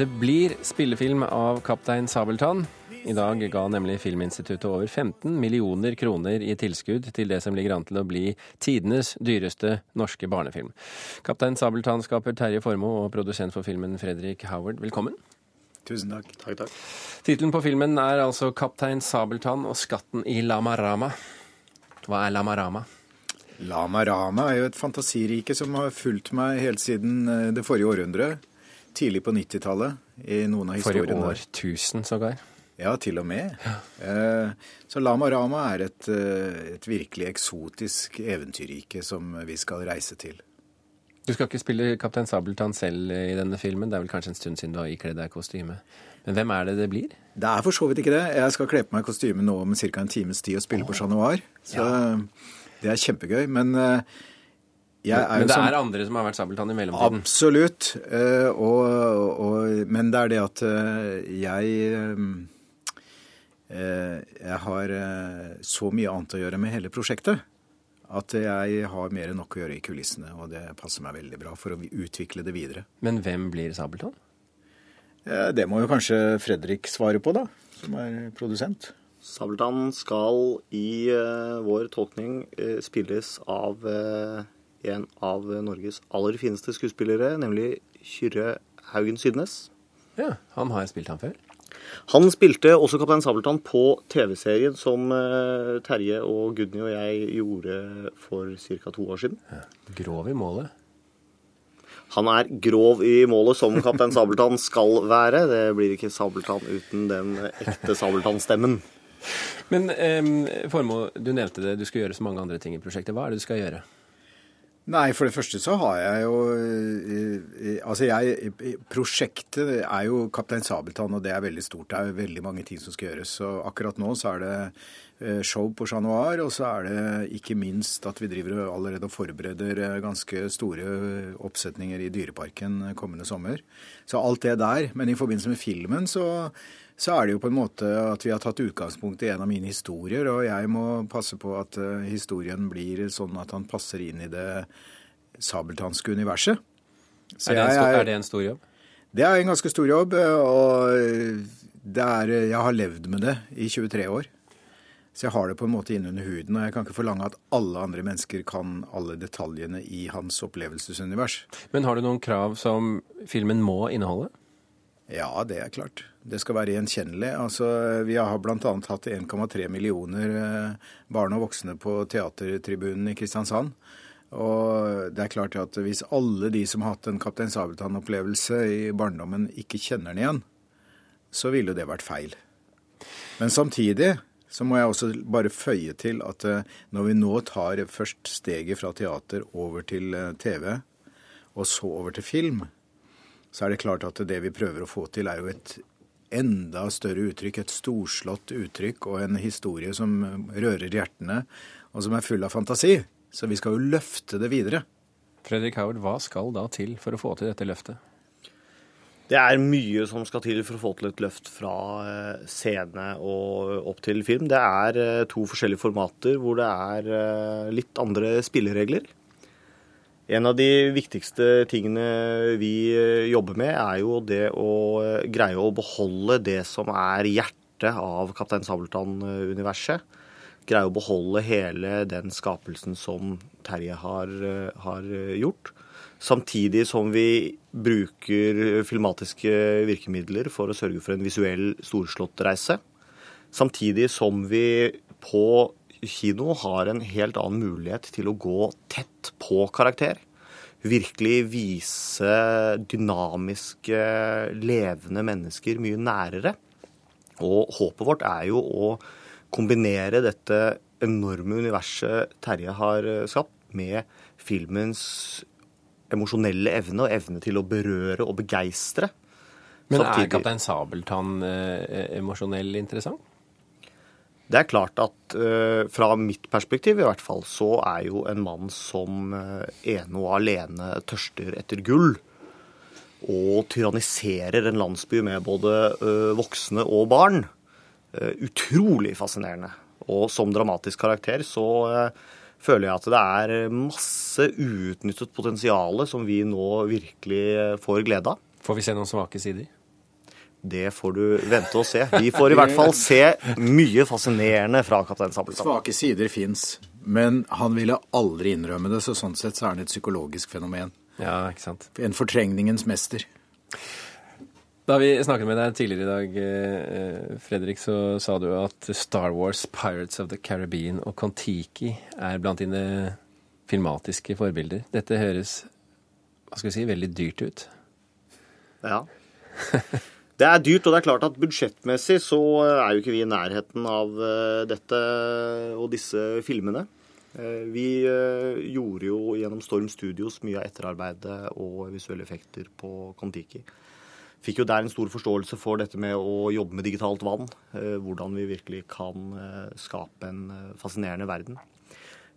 Det blir spillefilm av Kaptein Sabeltann. I dag ga nemlig Filminstituttet over 15 millioner kroner i tilskudd til det som ligger an til å bli tidenes dyreste norske barnefilm. Kaptein Sabeltann-skaper Terje Formoe og produsent for filmen Fredrik Howard, velkommen. Tusen takk. Takk, takk. Tittelen på filmen er altså 'Kaptein Sabeltann og skatten i Lama Rama'. Hva er Lama Rama? Lama Rama er jo et fantasirike som har fulgt meg helt siden eh, det forrige århundre. Tidlig på 90-tallet i noen av historiene. Forrige årtusen, sågar. Ja, til og med. Ja. Så Lama Rama er et, eh, et virkelig eksotisk eventyrrike som vi skal reise til. Du skal ikke spille Kaptein Sabeltann selv i denne filmen. Det er vel kanskje en stund siden du har ikledd deg kostyme. Men hvem er det det blir? Det er for så vidt ikke det. Jeg skal kle på meg kostyme nå om ca. en times tid og spille på Chat Noir. Så det er kjempegøy. Men eh, Men jo det sånn er andre som har vært Sabeltann i mellomtiden. Absolutt. Eh, og, og, men det er det at eh, jeg eh, Jeg har så mye annet å gjøre med hele prosjektet at jeg har mer enn nok å gjøre i kulissene. Og det passer meg veldig bra for å utvikle det videre. Men hvem blir Sabeltann? Eh, det må jo kanskje Fredrik svare på, da, som er produsent. Sabeltann skal i vår tolkning spilles av en av Norges aller fineste skuespillere, nemlig Kyrre Haugen Sydnes. Ja, Han har spilt han før. Han spilte også Kaptein Sabeltann på TV-serien som eh, Terje og Gudny og jeg gjorde for ca. to år siden. Grov i målet. Han er grov i målet som Kaptein Sabeltann skal være. Det blir ikke Sabeltann uten den ekte Sabeltann-stemmen. Men eh, Formoe, du nevnte det, du skal gjøre så mange andre ting i prosjektet. Hva er det du skal gjøre? Nei, for det første så har jeg jo eh, eh, Altså, jeg Prosjektet er jo Kaptein Sabeltann, og det er veldig stort. Det er veldig mange ting som skal gjøres. Så akkurat nå så er det eh, show på Chat Noir, og så er det ikke minst at vi driver allerede og forbereder eh, ganske store oppsetninger i Dyreparken kommende sommer. Så alt det der. Men i forbindelse med filmen så så er det jo på en måte at vi har tatt utgangspunkt i en av mine historier, og jeg må passe på at eh, historien blir sånn at han passer inn i det sabeltanske universet. Er det, stor, er det en stor jobb? det er en ganske stor jobb, og det er, jeg har levd med det i 23 år. Så jeg har det på en måte innunder huden, og jeg kan ikke forlange at alle andre mennesker kan alle detaljene i hans opplevelsesunivers. Men har du noen krav som filmen må inneholde? Ja, det er klart. Det skal være gjenkjennelig. Altså, vi har bl.a. hatt 1,3 millioner eh, barn og voksne på teatertribunen i Kristiansand. Og det er klart at hvis alle de som har hatt en Kaptein Sabeltann-opplevelse i barndommen, ikke kjenner den igjen, så ville det vært feil. Men samtidig så må jeg også bare føye til at eh, når vi nå tar først steget fra teater over til eh, TV, og så over til film, så er det klart at det vi prøver å få til, er jo et enda større uttrykk, et storslått uttrykk og en historie som rører hjertene, og som er full av fantasi. Så vi skal jo løfte det videre. Fredrik Howard, hva skal da til for å få til dette løftet? Det er mye som skal til for å få til et løft fra eh, scene og opp til film. Det er eh, to forskjellige formater hvor det er eh, litt andre spilleregler. En av de viktigste tingene vi jobber med, er jo det å greie å beholde det som er hjertet av Kaptein Sabeltann-universet. Greie å beholde hele den skapelsen som Terje har, har gjort. Samtidig som vi bruker filmatiske virkemidler for å sørge for en visuell storslått reise. Samtidig som vi på kino har en helt annen mulighet til å gå tett på karakter. Virkelig vise dynamiske, levende mennesker mye nærere. Og håpet vårt er jo å kombinere dette enorme universet Terje har skapt, med filmens emosjonelle evne og evne til å berøre og begeistre. Men er Kaptein Sabeltann eh, emosjonell interessant? Det er klart at eh, fra mitt perspektiv i hvert fall, så er jo en mann som eh, ene og alene tørster etter gull, og tyranniserer en landsby med både eh, voksne og barn, utrolig fascinerende. Og som dramatisk karakter så føler jeg at det er masse uutnyttet potensial som vi nå virkelig får glede av. Får vi se noen svake sider? Det får du vente og se. Vi får i hvert fall se mye fascinerende fra Kaptein Sabeltann. Svake sider fins, men han ville aldri innrømme det, så sånn sett så er han et psykologisk fenomen. Ja, ikke sant. En fortrengningens mester. Da vi snakket med deg tidligere i dag, eh, Fredrik, så sa du at Star Wars, Pirates of the Caribbean og Kon-Tiki er blant dine filmatiske forbilder. Dette høres hva skal vi si, veldig dyrt ut. Ja. Det er dyrt, og det er klart at budsjettmessig så er jo ikke vi i nærheten av eh, dette og disse filmene. Eh, Vi eh, gjorde jo gjennom Storm Studios mye av etterarbeidet og visuelle effekter på Kon-Tiki. Fikk jo der en stor forståelse for dette med å jobbe med digitalt vann. eh, Hvordan vi virkelig kan eh, skape en eh, fascinerende verden.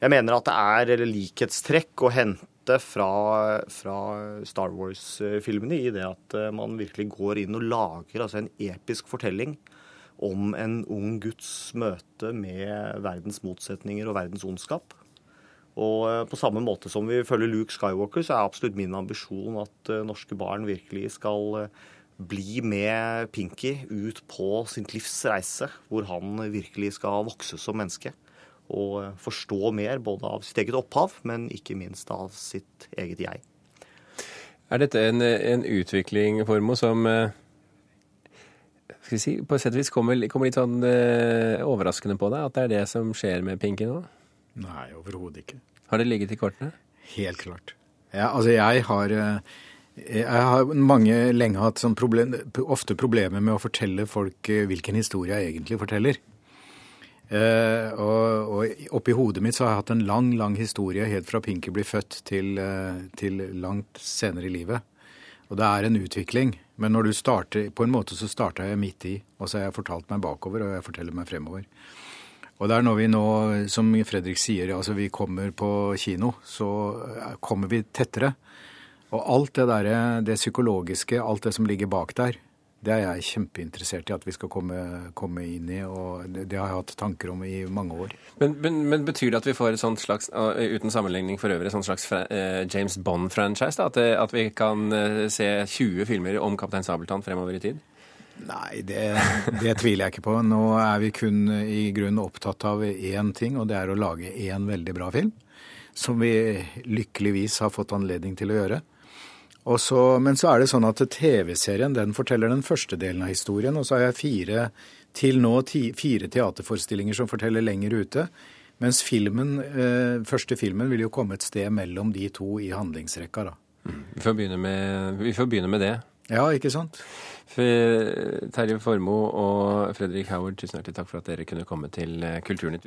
Jeg mener at det er likhetstrekk å hente fra, fra Star Wars-filmene i det at eh, man virkelig går inn og lager altså en episk fortelling om en ung guds møte med verdens motsetninger og verdens ondskap. Og eh, på samme måte som vi følger Luke Skywalker, så er absolutt min ambisjon at eh, norske barn virkelig skal bli med Pinky ut på sitt livs reise, hvor han virkelig skal vokse som menneske. Og eh, forstå mer både av sitt eget opphav, men ikke minst av sitt eget jeg. Er dette en, en utvikling, Formo, som eh, skal vi si, på et sett og vis kommer, kommer litt sånn eh, overraskende på deg? At det er det som skjer med Pinky nå? Nei, overhodet ikke. Har det ligget i kortene? Helt klart. Ja, altså jeg har jeg har mange lenge hatt sånn problem, ofte problemer med å fortelle folk hvilken historie jeg egentlig forteller. Eh, og, og oppi hodet mitt så har jeg hatt en lang, lang historie helt fra Pinky blir født til, eh, til langt senere i livet. Og det er en utvikling. Men når du starter, på en måte så starta jeg midt i, og så har jeg fortalt meg bakover, og jeg forteller meg fremover. Og det er når vi nå, som Fredrik sier, altså vi kommer på kino, så eh, kommer vi tettere. Og alt det derre, det psykologiske, alt det som ligger bak der, det er jeg kjempeinteressert i at vi skal komme, komme inn i, og det, det har jeg hatt tanker om i mange år. Men, men, men betyr det at vi får et sånt slags, uh, uten sammenligning for øvrig, et sånt slags uh, James Bond-franchise? At, at vi kan uh, se 20 filmer om Kaptein Sabeltann fremover i tid? Nei, det, det tviler jeg ikke på. Nå er vi kun i grunnen opptatt av én ting, og det er å lage én veldig bra film. Som vi lykkeligvis har fått anledning til å gjøre. Så, men så er det sånn at TV-serien den forteller den første delen av historien, og så har jeg fire, til nå ti, fire teaterforestillinger som forteller lenger ute. Mens filmen, eh, første filmen vil jo komme et sted mellom de to i handlingsrekka. da. Vi får med, vi får begynne med det. Ja, ikke sant? Terje Formoe og Fredrik Howard, tusen hjertelig takk for at dere kunne komme til Kulturnytt.